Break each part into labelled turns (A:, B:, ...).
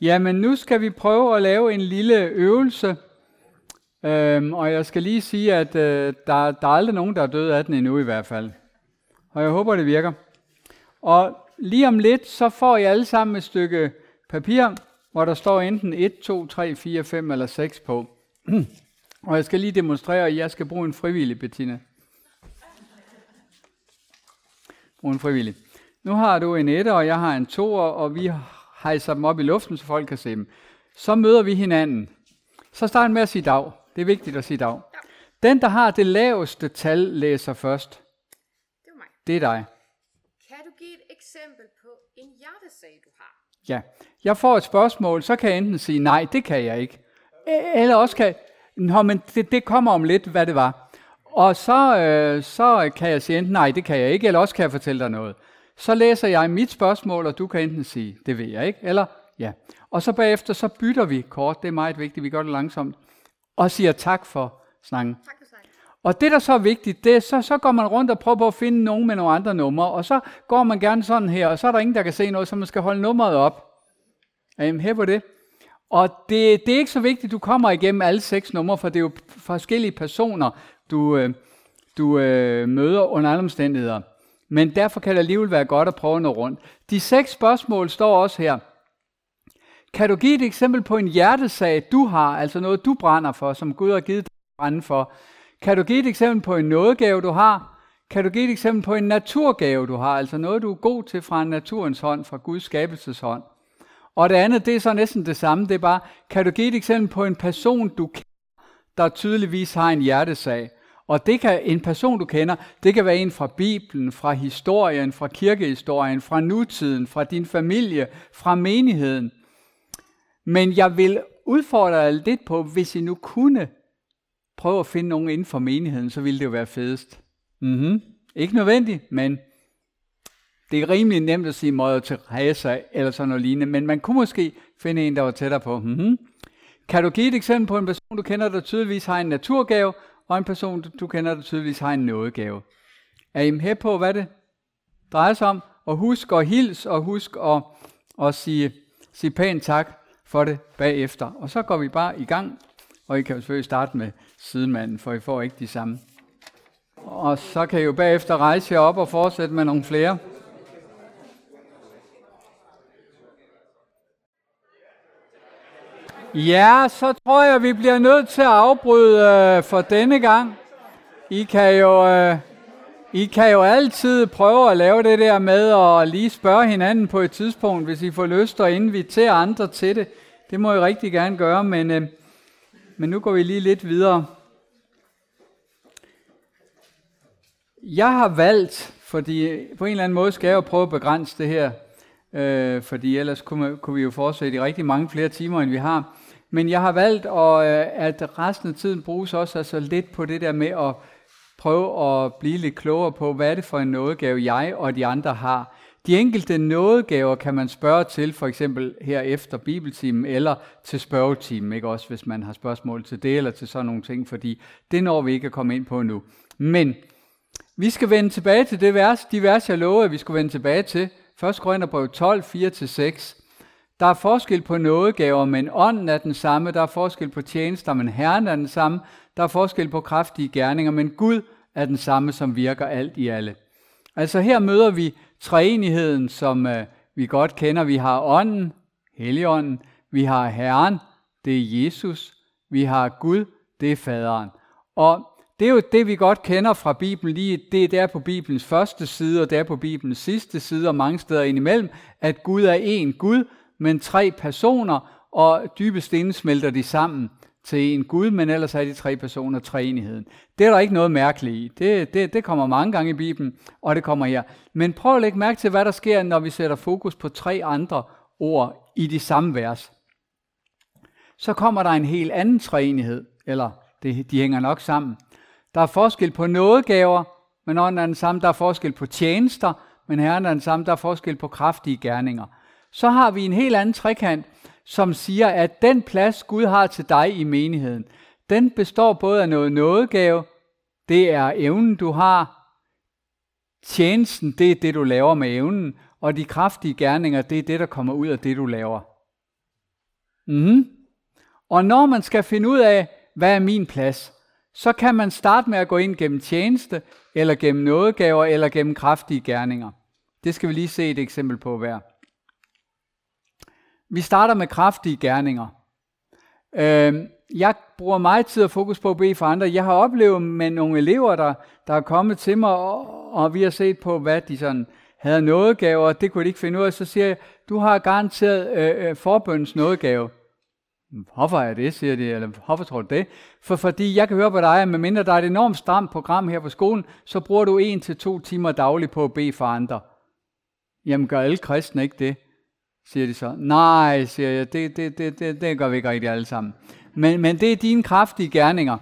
A: Jamen, nu skal vi prøve at lave en lille øvelse. Øhm, og jeg skal lige sige, at øh, der, der er aldrig nogen, der er død af den endnu i hvert fald. Og jeg håber, det virker. Og lige om lidt, så får I alle sammen et stykke papir, hvor der står enten 1, 2, 3, 4, 5 eller 6 på. og jeg skal lige demonstrere, at jeg skal bruge en frivillig, Bettina. Brug en frivillig. Nu har du en 1, og jeg har en 2, og vi hejser dem op i luften, så folk kan se dem. Så møder vi hinanden. Så start med at sige dag. Det er vigtigt at sige dag. Den, der har det laveste tal, læser først.
B: Det var mig.
A: Det er dig.
B: Kan du give et eksempel på en hjertesag, du har?
A: Ja. Jeg får et spørgsmål, så kan jeg enten sige, nej, det kan jeg ikke. Eller også kan, Nå, men det, det kommer om lidt, hvad det var. Og så, øh, så kan jeg sige enten, nej, det kan jeg ikke, eller også kan jeg fortælle dig noget. Så læser jeg mit spørgsmål, og du kan enten sige, det ved jeg ikke, eller ja. Og så bagefter, så bytter vi kort, det er meget vigtigt, vi gør det langsomt, og siger tak for snakken.
B: Tak for snakken.
A: Og det, der så er vigtigt, det er, så, så går man rundt og prøver på at finde nogen med nogle andre numre, og så går man gerne sådan her, og så er der ingen, der kan se noget, så man skal holde nummeret op. Er I her på det? Og det, det er ikke så vigtigt, at du kommer igennem alle seks numre, for det er jo forskellige personer, du, øh, du øh, møder under alle omstændigheder. Men derfor kan det alligevel være godt at prøve noget rundt. De seks spørgsmål står også her. Kan du give et eksempel på en hjertesag, du har, altså noget, du brænder for, som Gud har givet dig at brænde for? Kan du give et eksempel på en nådegave, du har? Kan du give et eksempel på en naturgave, du har, altså noget, du er god til fra naturens hånd, fra Guds skabelseshånd? Og det andet, det er så næsten det samme, det er bare, kan du give et eksempel på en person, du kender, der tydeligvis har en hjertesag? Og det kan en person, du kender, det kan være en fra Bibelen, fra historien, fra kirkehistorien, fra nutiden, fra din familie, fra menigheden. Men jeg vil udfordre jer lidt på, hvis I nu kunne prøve at finde nogen inden for menigheden, så ville det jo være fedest. Mm-hmm. Ikke nødvendigt, men det er rimelig nemt at sige Mother Teresa eller sådan noget lignende, men man kunne måske finde en, der var tættere på. Mm-hmm. Kan du give et eksempel på en person, du kender, der tydeligvis har en naturgave, og en person, du kender, der tydeligvis har en nådegave? Er I med på, hvad det drejer sig om? Og husk at hils, og husk at, at sige, sige pænt tak for det bagefter. Og så går vi bare i gang, og I kan jo selvfølgelig starte med sidemanden, for I får ikke de samme. Og så kan I jo bagefter rejse jer op og fortsætte med nogle flere. Ja, så tror jeg, vi bliver nødt til at afbryde øh, for denne gang. I kan jo, øh, I kan jo altid prøve at lave det der med at lige spørge hinanden på et tidspunkt, hvis I får lyst og invitere andre til det. Det må I rigtig gerne gøre, men, øh, men nu går vi lige lidt videre. Jeg har valgt, fordi på en eller anden måde skal jeg jo prøve at begrænse det her, øh, fordi ellers kunne, kunne vi jo fortsætte i rigtig mange flere timer, end vi har. Men jeg har valgt, at, øh, at resten af tiden bruges også altså lidt på det der med at prøve at blive lidt klogere på, hvad er det for en nådegave, jeg og de andre har. De enkelte nådegaver kan man spørge til, for eksempel her efter bibeltimen, eller til spørgetimen, ikke også, hvis man har spørgsmål til det, eller til sådan nogle ting, fordi det når vi ikke at komme ind på nu. Men vi skal vende tilbage til det vers, de vers, jeg lovede, at vi skulle vende tilbage til. 1. Korintherbrev 12, 4-6. Der er forskel på nådegaver, men ånden er den samme. Der er forskel på tjenester, men Herren er den samme. Der er forskel på kraftige gerninger, men Gud er den samme, som virker alt i alle. Altså her møder vi treenigheden, som øh, vi godt kender. Vi har ånden, Helligånden. Vi har Herren, det er Jesus. Vi har Gud, det er faderen. Og det er jo det, vi godt kender fra Bibelen lige. Det er der på Bibelens første side, og der på Bibelens sidste side, og mange steder indimellem, at Gud er én Gud, men tre personer, og dybest inde smelter de sammen til en Gud, men ellers er de tre personer treenigheden. Det er der ikke noget mærkeligt i. Det, det, det kommer mange gange i Bibelen, og det kommer her. Men prøv at lægge mærke til, hvad der sker, når vi sætter fokus på tre andre ord i de samme vers. Så kommer der en helt anden treenighed, eller det, de hænger nok sammen. Der er forskel på nådegaver, men ånden er den samme. Der er forskel på tjenester, men herren er den samme. Der er forskel på kraftige gerninger. Så har vi en helt anden trekant, som siger, at den plads, Gud har til dig i menigheden, den består både af noget nådegave, det er evnen, du har, tjenesten, det er det, du laver med evnen, og de kraftige gerninger, det er det, der kommer ud af det, du laver. Mm-hmm. Og når man skal finde ud af, hvad er min plads, så kan man starte med at gå ind gennem tjeneste, eller gennem nådegaver, eller gennem kraftige gerninger. Det skal vi lige se et eksempel på hver. Vi starter med kraftige gerninger. Øh, jeg bruger meget tid og fokus på at bede for andre. Jeg har oplevet med nogle elever, der, der er kommet til mig, og, og vi har set på, hvad de sådan havde nådegaver, og det kunne de ikke finde ud af. Så siger jeg, du har garanteret øh, øh, forbøndens nådegave. Hvorfor er det, siger de, eller hvorfor tror du det? For fordi jeg kan høre på dig, at medmindre der er et enormt stramt program her på skolen, så bruger du en til to timer dagligt på at bede for andre. Jamen gør alle kristne ikke det? Siger de så. Nej, siger jeg, det, det, det, det, det gør vi ikke rigtig alle sammen. Men, men det er dine kraftige gerninger.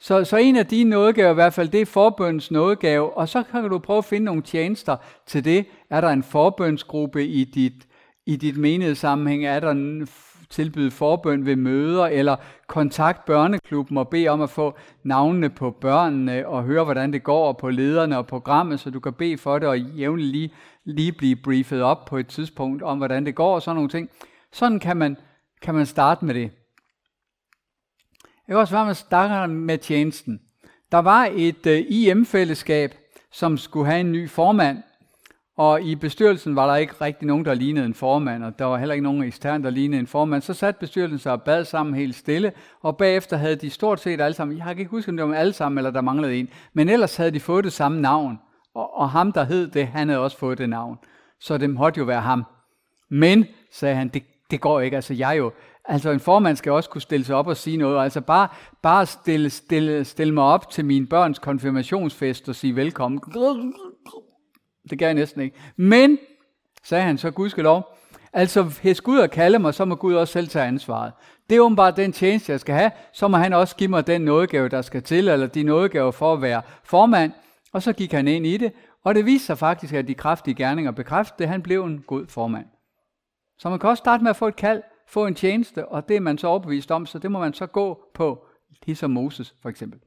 A: Så, så en af dine nådegaver i hvert fald, det er forbøns nådegave, og så kan du prøve at finde nogle tjenester til det. Er der en forbønsgruppe i dit, i dit menighedssammenhæng? Er der en tilbyde forbøn ved møder, eller kontakt børneklubben og bede om at få navnene på børnene, og høre, hvordan det går på lederne og programmet, så du kan bede for det, og jævnligt lige, lige blive briefet op på et tidspunkt om, hvordan det går, og sådan nogle ting. Sådan kan man, kan man starte med det. Jeg kan også være, med starter med tjenesten. Der var et uh, øh, IM-fællesskab, som skulle have en ny formand, og i bestyrelsen var der ikke rigtig nogen, der lignede en formand, og der var heller ikke nogen ekstern, der lignede en formand. Så satte bestyrelsen sig og bad sammen helt stille, og bagefter havde de stort set alle sammen, jeg kan ikke huske, om det var alle sammen, eller der manglede en, men ellers havde de fået det samme navn. Og, og ham, der hed det, han havde også fået det navn. Så det måtte jo være ham. Men, sagde han, det, det går ikke, altså jeg jo, altså en formand skal også kunne stille sig op og sige noget, altså bare, bare stille, stille, stille mig op til min børns konfirmationsfest og sige velkommen det gav jeg næsten ikke. Men, sagde han så, gudskelov, altså hvis Gud har kaldet mig, så må Gud også selv tage ansvaret. Det er åbenbart den tjeneste, jeg skal have, så må han også give mig den nådegave, der skal til, eller de nådegaver for at være formand. Og så gik han ind i det, og det viste sig faktisk, at de kraftige gerninger bekræftede, at han blev en god formand. Så man kan også starte med at få et kald, få en tjeneste, og det er man så overbevist om, så det må man så gå på, ligesom Moses for eksempel.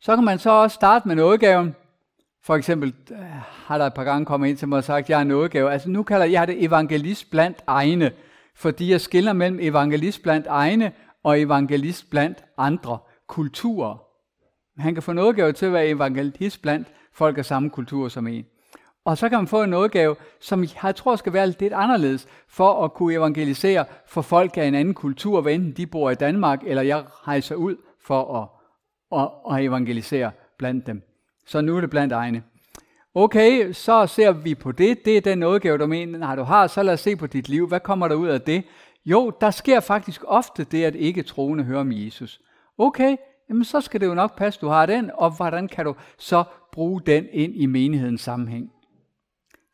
A: Så kan man så også starte med nådegaven, for eksempel øh, har der et par gange kommet ind til mig og sagt, at jeg er nådegave. Altså nu kalder jeg det evangelist blandt egne, fordi jeg skiller mellem evangelist blandt egne og evangelist blandt andre kulturer. Han kan få nådegave til at være evangelist blandt folk af samme kultur som en. Og så kan man få en nådegave, som jeg tror skal være lidt anderledes, for at kunne evangelisere for folk af en anden kultur, hvad enten de bor i Danmark, eller jeg rejser ud for at, at, at evangelisere blandt dem. Så nu er det blandt egne. Okay, så ser vi på det. Det er den nådegave, du mener, du har. Så lad os se på dit liv. Hvad kommer der ud af det? Jo, der sker faktisk ofte det, at ikke troende hører om Jesus. Okay, jamen så skal det jo nok passe, du har den, og hvordan kan du så bruge den ind i menighedens sammenhæng?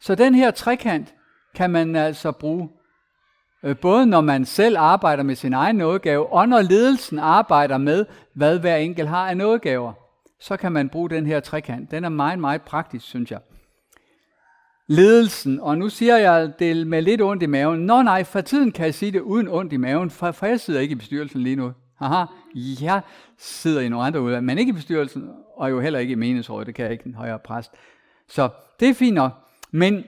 A: Så den her trekant kan man altså bruge, øh, både når man selv arbejder med sin egen nådegave, og når ledelsen arbejder med, hvad hver enkelt har af nådegaver så kan man bruge den her trekant. Den er meget, meget praktisk, synes jeg. Ledelsen, og nu siger jeg det med lidt ondt i maven. Nå nej, for tiden kan jeg sige det uden ondt i maven, for, for jeg sidder ikke i bestyrelsen lige nu. Haha, jeg sidder i nogle andre udvalg, men ikke i bestyrelsen, og jo heller ikke i menighedsrådet, det kan jeg ikke en højere præst. Så det er fint nok. Men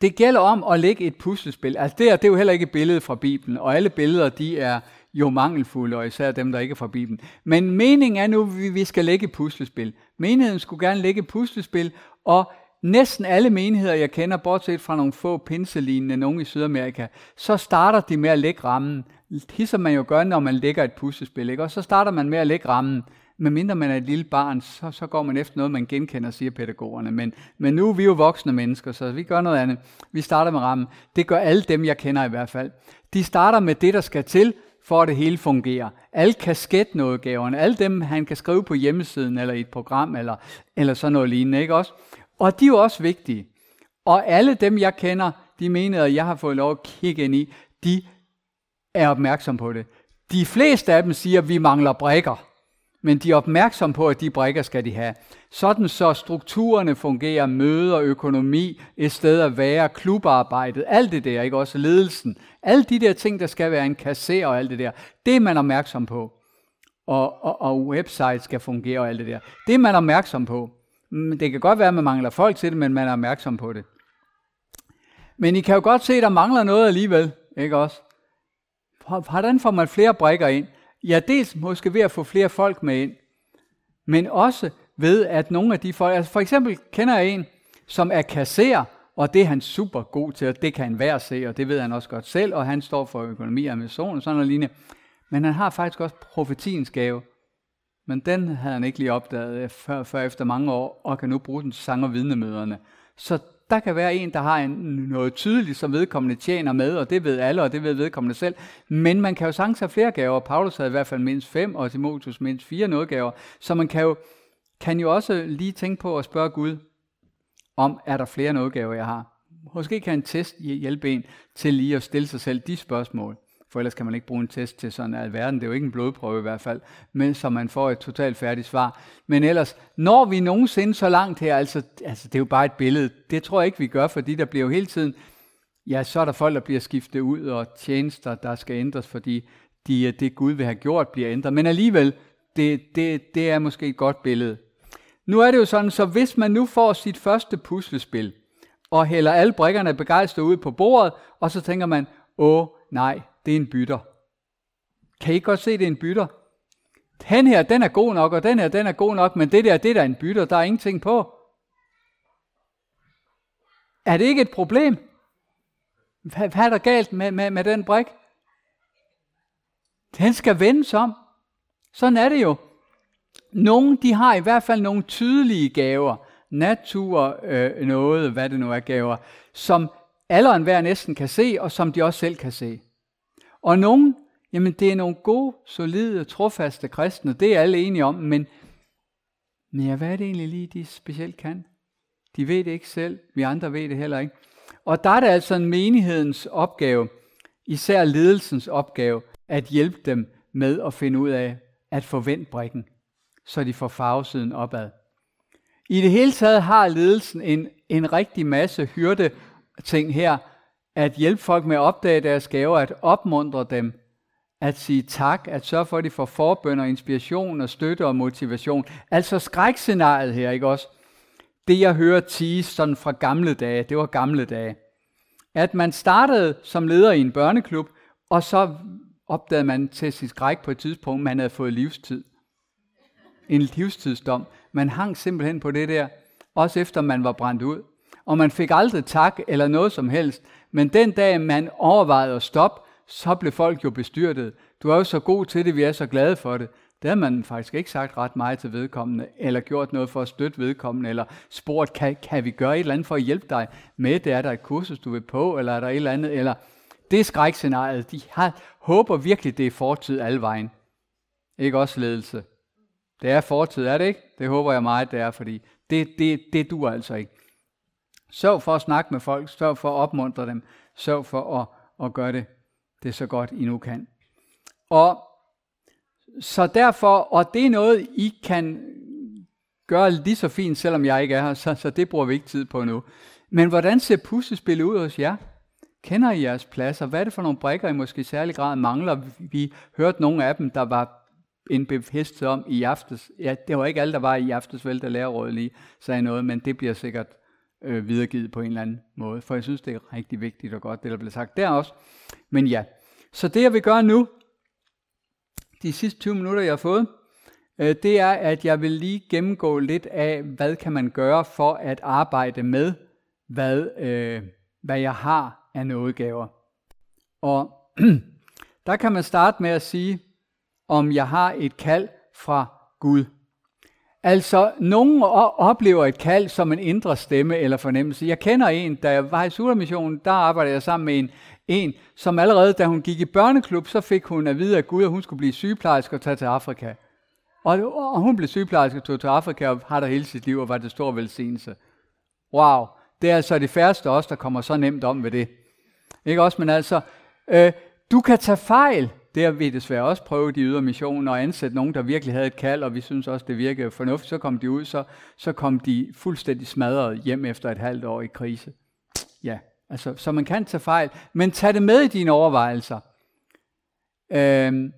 A: det gælder om at lægge et puslespil. Altså det, er, det er jo heller ikke et billede fra Bibelen, og alle billeder, de er jo mangelfulde, og især dem, der ikke er fra Bibelen. Men meningen er nu, at vi skal lægge puslespil. Menigheden skulle gerne lægge puslespil, og næsten alle menigheder, jeg kender, bortset fra nogle få pinselignende, nogle i Sydamerika, så starter de med at lægge rammen. Ligesom man jo gør, når man lægger et puslespil. Ikke? Og så starter man med at lægge rammen. Men mindre man er et lille barn, så, så går man efter noget, man genkender, siger pædagogerne. Men, men nu er vi jo voksne mennesker, så vi gør noget andet. Vi starter med rammen. Det gør alle dem, jeg kender i hvert fald. De starter med det, der skal til, for at det hele fungerer. Alle kasketnådegaverne, alle dem, han kan skrive på hjemmesiden, eller i et program, eller, eller sådan noget lignende, ikke også? Og de er jo også vigtige. Og alle dem, jeg kender, de mener, at jeg har fået lov at kigge ind i, de er opmærksom på det. De fleste af dem siger, at vi mangler brækker men de er opmærksom på, at de brækker skal de have. Sådan så strukturerne fungerer, møder, økonomi, et sted at være, klubarbejdet, alt det der, ikke også ledelsen. Alle de der ting, der skal være en kasser og alt det der, det er man opmærksom på. Og, og, og website skal fungere og alt det der. Det er man opmærksom på. Mm, det kan godt være, at man mangler folk til det, men man er opmærksom på det. Men I kan jo godt se, at der mangler noget alligevel, ikke også? Hvordan får man flere brækker ind? Ja, dels måske ved at få flere folk med ind, men også ved, at nogle af de folk, altså for eksempel kender jeg en, som er kasserer, og det er han super god til, og det kan han se, og det ved han også godt selv, og han står for økonomi og administration og sådan noget lignende. Men han har faktisk også profetiens gave. Men den havde han ikke lige opdaget øh, før, før efter mange år, og kan nu bruge den sang- og vidnemøderne. Så der kan være en, der har en, noget tydeligt, som vedkommende tjener med, og det ved alle, og det ved vedkommende selv. Men man kan jo sagtens have flere gaver. Paulus havde i hvert fald mindst fem, og Timotheus mindst fire nådgaver. Så man kan jo, kan jo også lige tænke på at spørge Gud, om er der flere nådgaver, jeg har. Måske kan en test hjælpe en til lige at stille sig selv de spørgsmål. For ellers kan man ikke bruge en test til sådan alverden. Det er jo ikke en blodprøve i hvert fald, men så man får et totalt færdigt svar. Men ellers, når vi nogensinde så langt her, altså, altså det er jo bare et billede. Det tror jeg ikke, vi gør, fordi der bliver jo hele tiden, ja, så er der folk, der bliver skiftet ud, og tjenester, der skal ændres, fordi de, det Gud vil have gjort, bliver ændret. Men alligevel, det, det, det er måske et godt billede. Nu er det jo sådan, så hvis man nu får sit første puslespil, og hælder alle brikkerne begejstret ud på bordet, og så tænker man, åh nej, det er en bytter. Kan I godt se, det er en bytter? Den her, den er god nok, og den her, den er god nok, men det der, det der er en bytter, der er ingenting på. Er det ikke et problem? Hvad, hvad er der galt med, med, med den brik? Den skal vendes om. Sådan er det jo. Nogle, de har i hvert fald nogle tydelige gaver, natur, øh, noget, hvad det nu er gaver, som alle og enhver næsten kan se, og som de også selv kan se. Og nogen, jamen det er nogle gode, solide, trofaste kristne, det er alle enige om, men, men ja, hvad er det egentlig lige, de specielt kan? De ved det ikke selv, vi andre ved det heller ikke. Og der er det altså en menighedens opgave, især ledelsens opgave, at hjælpe dem med at finde ud af at forvente brikken, så de får farvesiden opad. I det hele taget har ledelsen en, en rigtig masse hyrde ting her, at hjælpe folk med at opdage deres gaver, at opmuntre dem, at sige tak, at sørge for, at de får forbønder, inspiration og støtte og motivation. Altså skrækscenariet her, ikke også? Det jeg hører tige sådan fra gamle dage, det var gamle dage. At man startede som leder i en børneklub, og så opdagede man til sit skræk på et tidspunkt, man havde fået livstid. En livstidsdom. Man hang simpelthen på det der, også efter man var brændt ud. Og man fik aldrig tak eller noget som helst. Men den dag, man overvejede at stoppe, så blev folk jo bestyrtet. Du er jo så god til det, vi er så glade for det. Det har man faktisk ikke sagt ret meget til vedkommende, eller gjort noget for at støtte vedkommende, eller spurgt, kan, kan vi gøre et eller andet for at hjælpe dig med det? Er der et kursus, du vil på, eller er der et eller andet? Eller det er skrækscenariet. De har, håber virkelig, det er fortid alle vejen. Ikke også ledelse. Det er fortid, er det ikke? Det håber jeg meget, det er, fordi det, det, det dur altså ikke. Sørg for at snakke med folk, sørg for at opmuntre dem, sørg for at, at gøre det, det så godt I nu kan. Og så derfor, og det er noget, I kan gøre lige så fint, selvom jeg ikke er her, så, så det bruger vi ikke tid på nu. Men hvordan ser puslespillet ud hos jer? Kender I jeres pladser? Hvad er det for nogle brikker, I måske i særlig grad mangler? Vi hørte nogle af dem, der var en bevidsthed om i aftes. Ja, det var ikke alle, der var i aftes, vel, der lærerrådet lige sagde noget, men det bliver sikkert øh, videregivet på en eller anden måde. For jeg synes, det er rigtig vigtigt og godt, det der bliver sagt der også. Men ja, så det jeg vil gøre nu, de sidste 20 minutter, jeg har fået, øh, det er, at jeg vil lige gennemgå lidt af, hvad kan man gøre for at arbejde med, hvad, øh, hvad jeg har af nådegaver. Og der kan man starte med at sige, om jeg har et kald fra Gud. Altså, nogen oplever et kald som en indre stemme eller fornemmelse. Jeg kender en, da jeg var i Sudermissionen, der arbejdede jeg sammen med en, en, som allerede, da hun gik i børneklub, så fik hun at vide af Gud, at hun skulle blive sygeplejerske og tage til Afrika. Og, og hun blev sygeplejerske og tog til Afrika og har der hele sit liv og var det stor velsignelse. Wow, det er altså det færreste også, der kommer så nemt om ved det. Ikke også, men altså, øh, du kan tage fejl. Det har vi desværre også prøvet i ydre mission og ansætte nogen, der virkelig havde et kald, og vi synes også, det virkede fornuftigt. Så kom de ud, så, så kom de fuldstændig smadret hjem efter et halvt år i krise. Ja, altså, så man kan tage fejl, men tag det med i dine overvejelser. Øhm,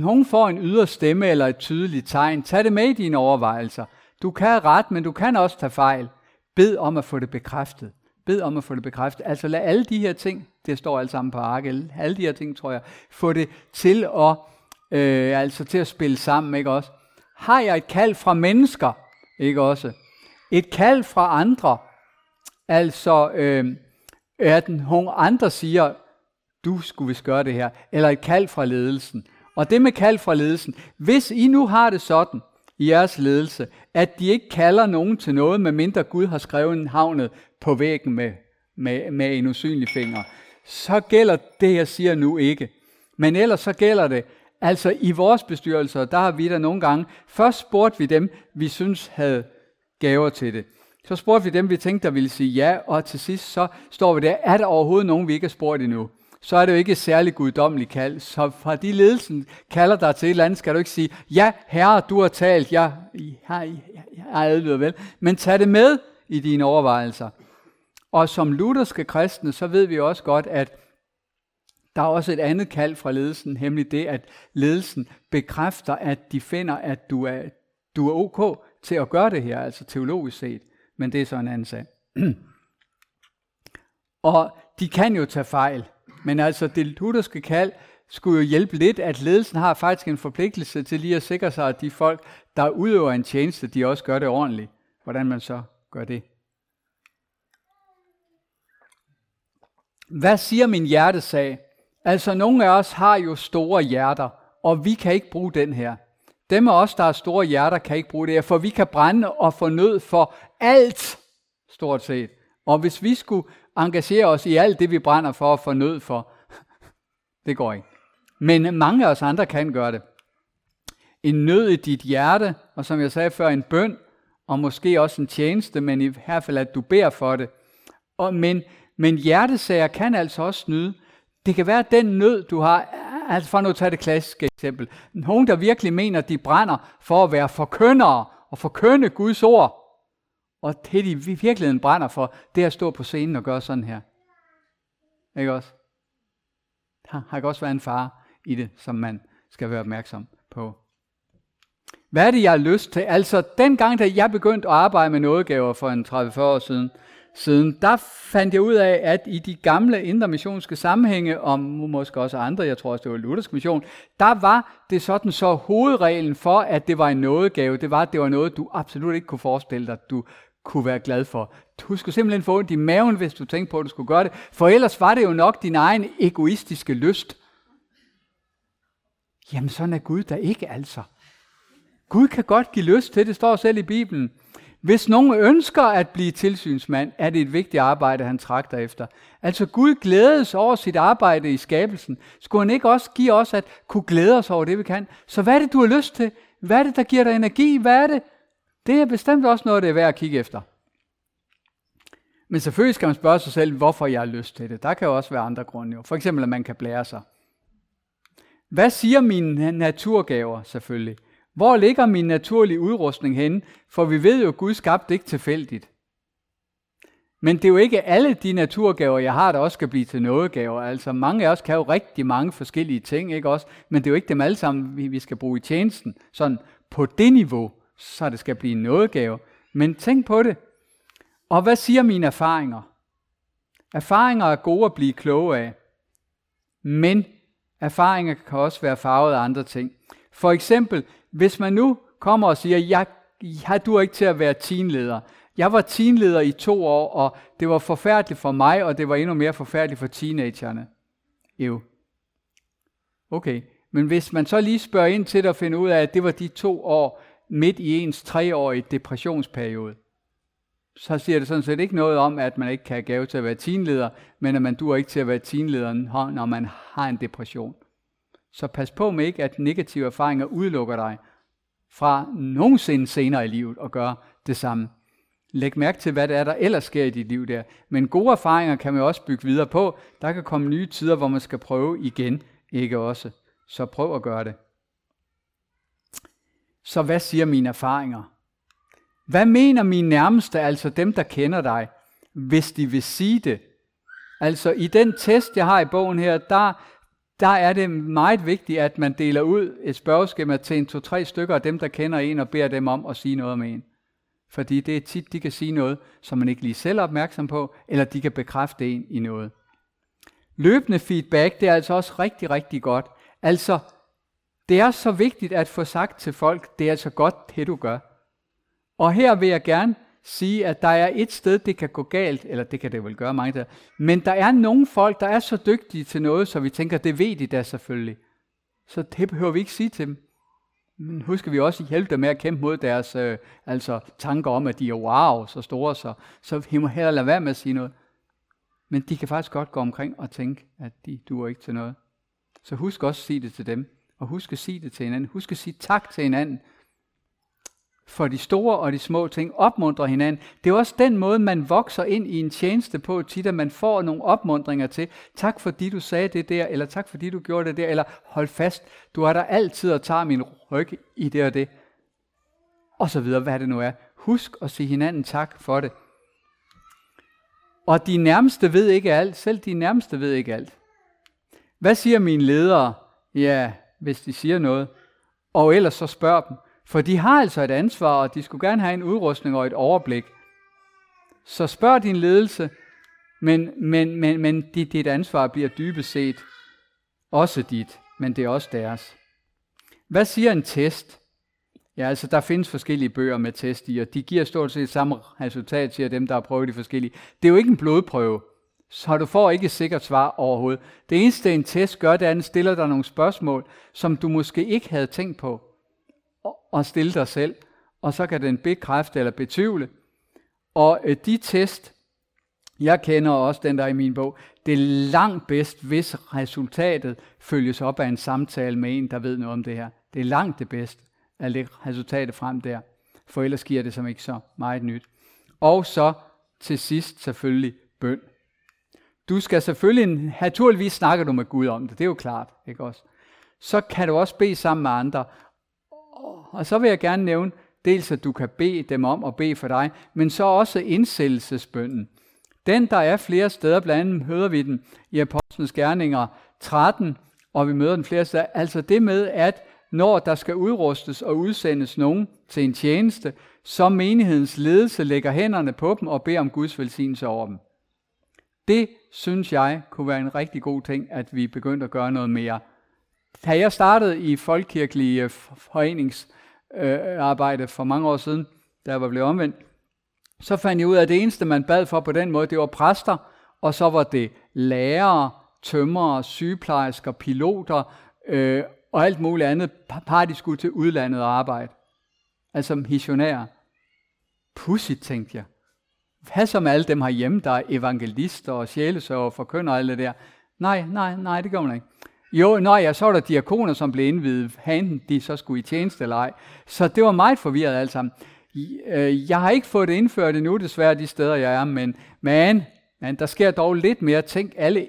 A: nogen får en ydre stemme eller et tydeligt tegn. Tag det med i dine overvejelser. Du kan ret, men du kan også tage fejl. Bed om at få det bekræftet. Bed om at få det bekræftet. Altså lad alle de her ting, det står alt sammen på ark, alle de her ting, tror jeg, få det til at, øh, altså til at spille sammen, ikke også? Har jeg et kald fra mennesker, ikke også? Et kald fra andre, altså øh, at nogle andre siger, du skulle vist gøre det her, eller et kald fra ledelsen. Og det med kald fra ledelsen, hvis I nu har det sådan i jeres ledelse, at de ikke kalder nogen til noget, medmindre Gud har skrevet en havnet på væggen med, med, med en usynlig finger, så gælder det, jeg siger nu ikke. Men ellers så gælder det, altså i vores bestyrelser, der har vi da nogle gange, først spurgte vi dem, vi synes havde gaver til det. Så spurgte vi dem, vi tænkte, der ville sige ja, og til sidst så står vi der, er der overhovedet nogen, vi ikke har spurgt endnu? Så er det jo ikke et særligt guddommeligt kald. Så fra de ledelsen kalder dig til et eller andet, skal du ikke sige, ja herre, du har talt, jeg, har jeg, adlyder vel. Men tag det med i dine overvejelser. Og som lutherske kristne, så ved vi også godt, at der er også et andet kald fra ledelsen, nemlig det, at ledelsen bekræfter, at de finder, at du er, du er ok til at gøre det her, altså teologisk set. Men det er så en anden sag. og de kan jo tage fejl, men altså det lutherske kald skulle jo hjælpe lidt, at ledelsen har faktisk en forpligtelse til lige at sikre sig, at de folk, der udøver en tjeneste, de også gør det ordentligt. Hvordan man så gør det. Hvad siger min hjertesag? Altså, nogle af os har jo store hjerter, og vi kan ikke bruge den her. Dem af os, der har store hjerter, kan ikke bruge det her, for vi kan brænde og få nød for alt, stort set. Og hvis vi skulle engagere os i alt det, vi brænder for og får nød for, det går ikke. Men mange af os andre kan gøre det. En nød i dit hjerte, og som jeg sagde før, en bøn, og måske også en tjeneste, men i hvert fald, at du beder for det. Og, men, men hjertesager kan altså også snyde. Det kan være den nød, du har, altså for nu at tage det klassiske eksempel. Nogen, der virkelig mener, de brænder for at være forkyndere og forkynde Guds ord. Og det, de i virkeligheden brænder for, det er at stå på scenen og gøre sådan her. Ikke også? Der har også været en far i det, som man skal være opmærksom på. Hvad er det, jeg har lyst til? Altså, den gang, da jeg begyndte at arbejde med nådegaver for en 30-40 år siden, siden, der fandt jeg ud af, at i de gamle intermissionske sammenhænge, og måske også andre, jeg tror også det var Luthersk mission, der var det sådan så hovedreglen for, at det var en nådegave, det var, at det var noget, du absolut ikke kunne forestille dig, du kunne være glad for. Du skulle simpelthen få ondt i maven, hvis du tænkte på, at du skulle gøre det, for ellers var det jo nok din egen egoistiske lyst. Jamen sådan er Gud da ikke altså. Gud kan godt give lyst til, det står selv i Bibelen. Hvis nogen ønsker at blive tilsynsmand, er det et vigtigt arbejde, han trakter efter. Altså Gud glædes over sit arbejde i skabelsen. Skulle han ikke også give os at kunne glæde os over det, vi kan? Så hvad er det, du har lyst til? Hvad er det, der giver dig energi? Hvad er det? Det er bestemt også noget, det er værd at kigge efter. Men selvfølgelig skal man spørge sig selv, hvorfor jeg har lyst til det. Der kan jo også være andre grunde. Jo. For eksempel, at man kan blære sig. Hvad siger mine naturgaver selvfølgelig? Hvor ligger min naturlige udrustning henne? For vi ved jo, at Gud skabte ikke tilfældigt. Men det er jo ikke alle de naturgaver, jeg har, der også skal blive til nådegaver. Altså mange af os kan jo rigtig mange forskellige ting, ikke også? Men det er jo ikke dem alle sammen, vi skal bruge i tjenesten. Sådan på det niveau, så det skal blive en nådegave. Men tænk på det. Og hvad siger mine erfaringer? Erfaringer er gode at blive kloge af. Men erfaringer kan også være farvet af andre ting. For eksempel, hvis man nu kommer og siger, jeg, jeg du ikke til at være teamleder. Jeg var teamleder i to år, og det var forfærdeligt for mig, og det var endnu mere forfærdeligt for teenagerne. Jo. Okay, men hvis man så lige spørger ind til det og finder ud af, at det var de to år midt i ens treårige depressionsperiode, så siger det sådan set ikke noget om, at man ikke kan have gave til at være teamleder, men at man dur ikke til at være teamleder, når man har en depression. Så pas på med ikke, at negative erfaringer udelukker dig fra nogensinde senere i livet at gøre det samme. Læg mærke til, hvad det er, der ellers sker i dit liv der. Men gode erfaringer kan man også bygge videre på. Der kan komme nye tider, hvor man skal prøve igen, ikke også. Så prøv at gøre det. Så hvad siger mine erfaringer? Hvad mener mine nærmeste, altså dem, der kender dig, hvis de vil sige det? Altså i den test, jeg har i bogen her, der, der er det meget vigtigt, at man deler ud et spørgeskema til en to-tre stykker af dem, der kender en, og beder dem om at sige noget om en. Fordi det er tit, de kan sige noget, som man ikke lige selv er opmærksom på, eller de kan bekræfte en i noget. Løbende feedback, det er altså også rigtig, rigtig godt. Altså, det er så vigtigt at få sagt til folk, det er altså godt, det du gør. Og her vil jeg gerne sige, at der er et sted, det kan gå galt, eller det kan det vel gøre mange der, men der er nogle folk, der er så dygtige til noget, så vi tænker, det ved de da selvfølgelig. Så det behøver vi ikke sige til dem. Men husker vi også at hjælpe dem med at kæmpe mod deres øh, altså tanker om, at de er wow, så store, så, så vi må heller lade være med at sige noget. Men de kan faktisk godt gå omkring og tænke, at de duer ikke til noget. Så husk også at sige det til dem. Og husk at sige det til hinanden. Husk at sige tak til hinanden. For de store og de små ting opmuntrer hinanden. Det er også den måde, man vokser ind i en tjeneste på tit, at man får nogle opmundringer til. Tak fordi du sagde det der, eller tak fordi du gjorde det der, eller hold fast, du er der altid og tager min ryg i det og det. Og så videre, hvad det nu er. Husk at sige hinanden tak for det. Og de nærmeste ved ikke alt. Selv de nærmeste ved ikke alt. Hvad siger mine ledere? Ja, hvis de siger noget. Og ellers så spørg dem. For de har altså et ansvar, og de skulle gerne have en udrustning og et overblik. Så spørg din ledelse, men, men, men, men dit, dit ansvar bliver dybest set også dit, men det er også deres. Hvad siger en test? Ja, altså der findes forskellige bøger med test i, og de giver stort set samme resultat, til dem, der har prøvet de forskellige. Det er jo ikke en blodprøve, så du får ikke et sikkert svar overhovedet. Det eneste en test gør, det er, at den stiller dig nogle spørgsmål, som du måske ikke havde tænkt på at stille dig selv, og så kan den bekræfte eller betvivle. Og øh, de test, jeg kender også den der i min bog, det er langt bedst, hvis resultatet følges op af en samtale med en, der ved noget om det her. Det er langt det bedste at lægge resultatet frem der, for ellers giver det som ikke så meget nyt. Og så til sidst selvfølgelig bøn. Du skal selvfølgelig, naturligvis snakker du med Gud om det, det er jo klart, ikke også? Så kan du også bede sammen med andre. Og så vil jeg gerne nævne, dels at du kan bede dem om at bede for dig, men så også indsættelsesbønden. Den, der er flere steder, blandt andet møder vi den i Apostlenes Gerninger 13, og vi møder den flere steder. Altså det med, at når der skal udrustes og udsendes nogen til en tjeneste, så menighedens ledelse lægger hænderne på dem og beder om Guds velsignelse over dem. Det synes jeg kunne være en rigtig god ting, at vi begyndte at gøre noget mere. Da jeg startede i folkekirkelige foreningsarbejde for mange år siden, da jeg var blevet omvendt, så fandt jeg ud af, at det eneste, man bad for på den måde, det var præster, og så var det lærere, tømrere, sygeplejersker, piloter øh, og alt muligt andet. Par de skulle til udlandet og arbejde. Altså missionærer. Pudsigt, tænkte jeg. Hvad som alle dem hjemme, der er evangelister og sjælesøger og forkynder alt det der? Nej, nej, nej, det gør man ikke. Jo, nej, ja, så var der diakoner, som blev indvidet, han de så skulle i tjeneste eller ej. Så det var meget forvirret alt sammen. Øh, jeg har ikke fået det indført endnu, desværre de steder, jeg er, men, men, men der sker dog lidt mere. Tænk, alle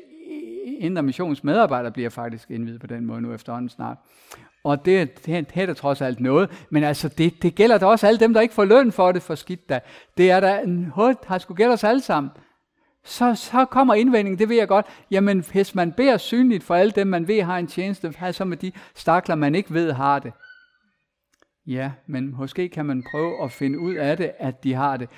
A: indre missionsmedarbejdere bliver faktisk indvidet på den måde nu efterhånden snart. Og det, det, det er da trods alt noget. Men altså, det, det gælder da også alle dem, der ikke får løn for det, for skidt da. Det er da en hul, har skulle gælde os alle sammen. Så, så kommer indvendingen, det ved jeg godt. Jamen, hvis man beder synligt for alle dem, man ved har en tjeneste, hvad så med de stakler, man ikke ved har det? Ja, men måske kan man prøve at finde ud af det, at de har det.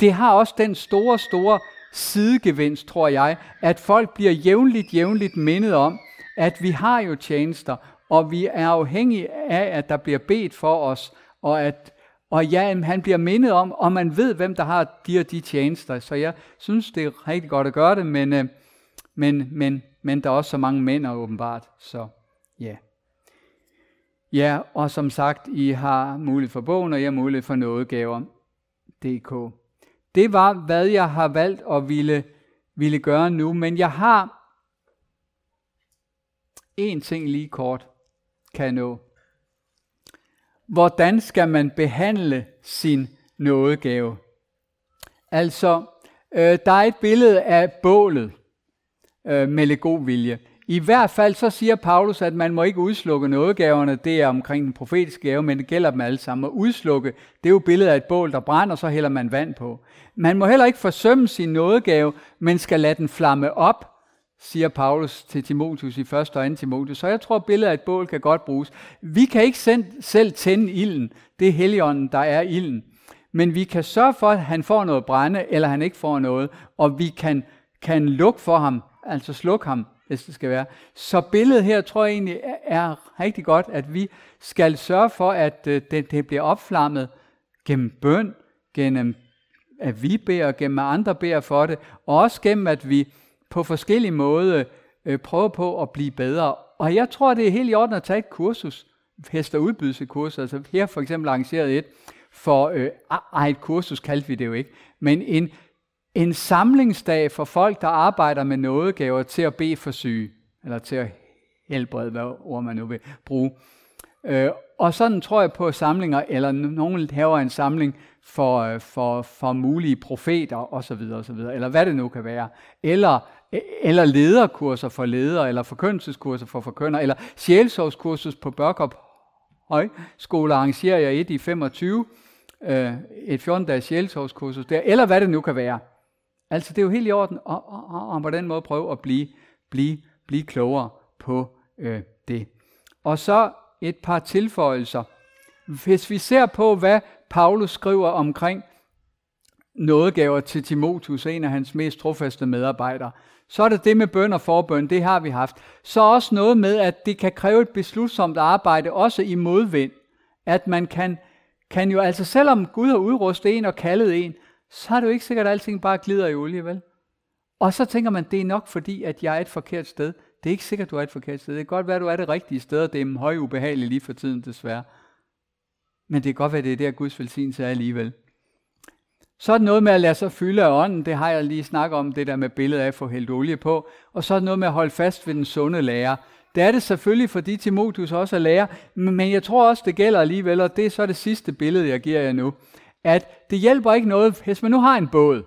A: Det har også den store, store sidegevinst, tror jeg, at folk bliver jævnligt, jævnligt mindet om, at vi har jo tjenester, og vi er afhængige af, at der bliver bedt for os, og at og ja, han bliver mindet om, og man ved, hvem der har de og de tjenester. Så jeg synes, det er rigtig godt at gøre det, men, øh, men, men, men der er også så mange mænd åbenbart. Så ja. Ja, og som sagt, I har mulighed for bogen, og jeg har mulighed for nådegaver.dk. Det var, hvad jeg har valgt at ville, ville gøre nu, men jeg har en ting lige kort, kan nå. Hvordan skal man behandle sin nådegave? Altså, øh, der er et billede af bålet øh, med lidt god vilje. I hvert fald så siger Paulus, at man må ikke udslukke nådegaverne. Det er omkring den profetiske gave, men det gælder dem alle sammen. At udslukke, det er jo billedet af et bål, der brænder, så hælder man vand på. Man må heller ikke forsømme sin nådegave, men skal lade den flamme op, siger Paulus til Timotheus i 1. og 2. Timotheus. Så jeg tror, at billedet af et bål kan godt bruges. Vi kan ikke selv tænde ilden. Det er Helligånden, der er ilden. Men vi kan sørge for, at han får noget brænde, eller han ikke får noget, og vi kan, kan lukke for ham, altså slukke ham, hvis det skal være. Så billedet her tror jeg egentlig er rigtig godt, at vi skal sørge for, at øh, det, det bliver opflammet gennem bøn, gennem at vi beder, gennem at andre beder for det, og også gennem at vi på forskellige måder øh, prøver på at blive bedre. Og jeg tror, det er helt i orden at tage et kursus, hester udbydes et kursus. Altså her for eksempel arrangeret et for, øh, ej, et kursus kaldte vi det jo ikke, men en, en samlingsdag for folk, der arbejder med nådegaver til at bede for syge, eller til at helbrede, hvad ord man nu vil bruge. Øh, og sådan tror jeg på samlinger, eller nogen laver en samling for, øh, for, for mulige profeter osv., osv., eller hvad det nu kan være. Eller, eller lederkurser for ledere, eller forkyndelseskurser for forkynder, eller sjælsovskursus på Børkop Højskole arrangerer jeg et i 25, øh, et 14-dages sjælsovskursus der, eller hvad det nu kan være. Altså det er jo helt i orden, og, og, og, og på den måde prøve at blive, blive, blive klogere på øh, det. Og så et par tilføjelser. Hvis vi ser på, hvad Paulus skriver omkring nådegaver til Timotheus, en af hans mest trofaste medarbejdere, så er det det med bøn og forbøn, det har vi haft. Så også noget med, at det kan kræve et beslutsomt arbejde, også i modvind. At man kan, kan jo, altså selvom Gud har udrustet en og kaldet en, så er det jo ikke sikkert, at alting bare glider i olie, vel? Og så tænker man, det er nok fordi, at jeg er et forkert sted. Det er ikke sikkert, du er et forkert sted. Det kan godt være, at du er det rigtige sted, og det er høj ubehageligt lige for tiden, desværre. Men det kan godt være, det er der, Guds velsignelse er alligevel. Så er det noget med at lade sig fylde af ånden, det har jeg lige snakket om, det der med billedet af at få hældt olie på. Og så er det noget med at holde fast ved den sunde lærer. Det er det selvfølgelig, fordi Timotheus også er lærer, men jeg tror også, det gælder alligevel, og det er så det sidste billede, jeg giver jer nu, at det hjælper ikke noget, hvis man nu har en båd,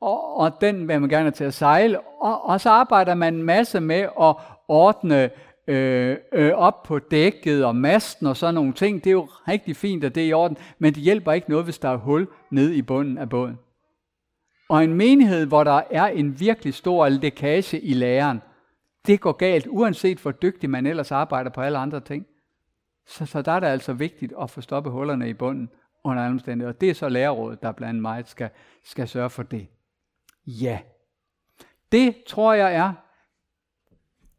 A: og, og den vil man gerne til at sejle, og, og så arbejder man en masse med at ordne øh, øh, op på dækket og masten og sådan nogle ting. Det er jo rigtig fint, at det er i orden, men det hjælper ikke noget, hvis der er hul ned i bunden af båden. Og en menighed, hvor der er en virkelig stor lækage i læreren, det går galt, uanset hvor dygtig man ellers arbejder på alle andre ting. Så, så der er det altså vigtigt at få stoppet hullerne i bunden under alle omstændigheder. Og det er så lærerrådet, der blandt meget skal, skal sørge for det. Ja. Det tror jeg er,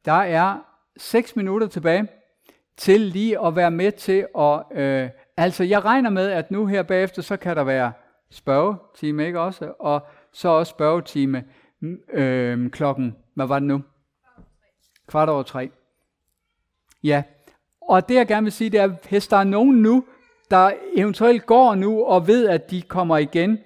A: der er 6 minutter tilbage til lige at være med til at... Øh, altså, jeg regner med, at nu her bagefter, så kan der være spørgetime, ikke også? Og så også spørgetime mm, øh, klokken, hvad var det nu? Kvart over tre. Ja, og det jeg gerne vil sige, det er, hvis der er nogen nu, der eventuelt går nu og ved, at de kommer igen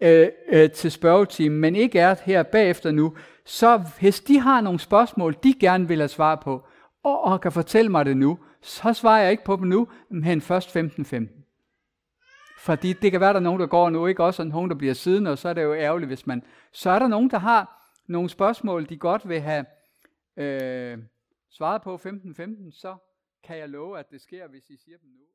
A: øh, øh, til spørgetimen, men ikke er her bagefter nu, så hvis de har nogle spørgsmål, de gerne vil have svar på, og, og kan fortælle mig det nu, så svarer jeg ikke på dem nu, men først 15.15. 15. Fordi det kan være, der er nogen, der går nu, ikke også, og nogen, der bliver siddende, og så er det jo ærgerligt, hvis man... Så er der nogen, der har nogle spørgsmål, de godt vil have øh, svaret på 15.15, 15, så kan jeg love, at det sker, hvis I siger dem nu.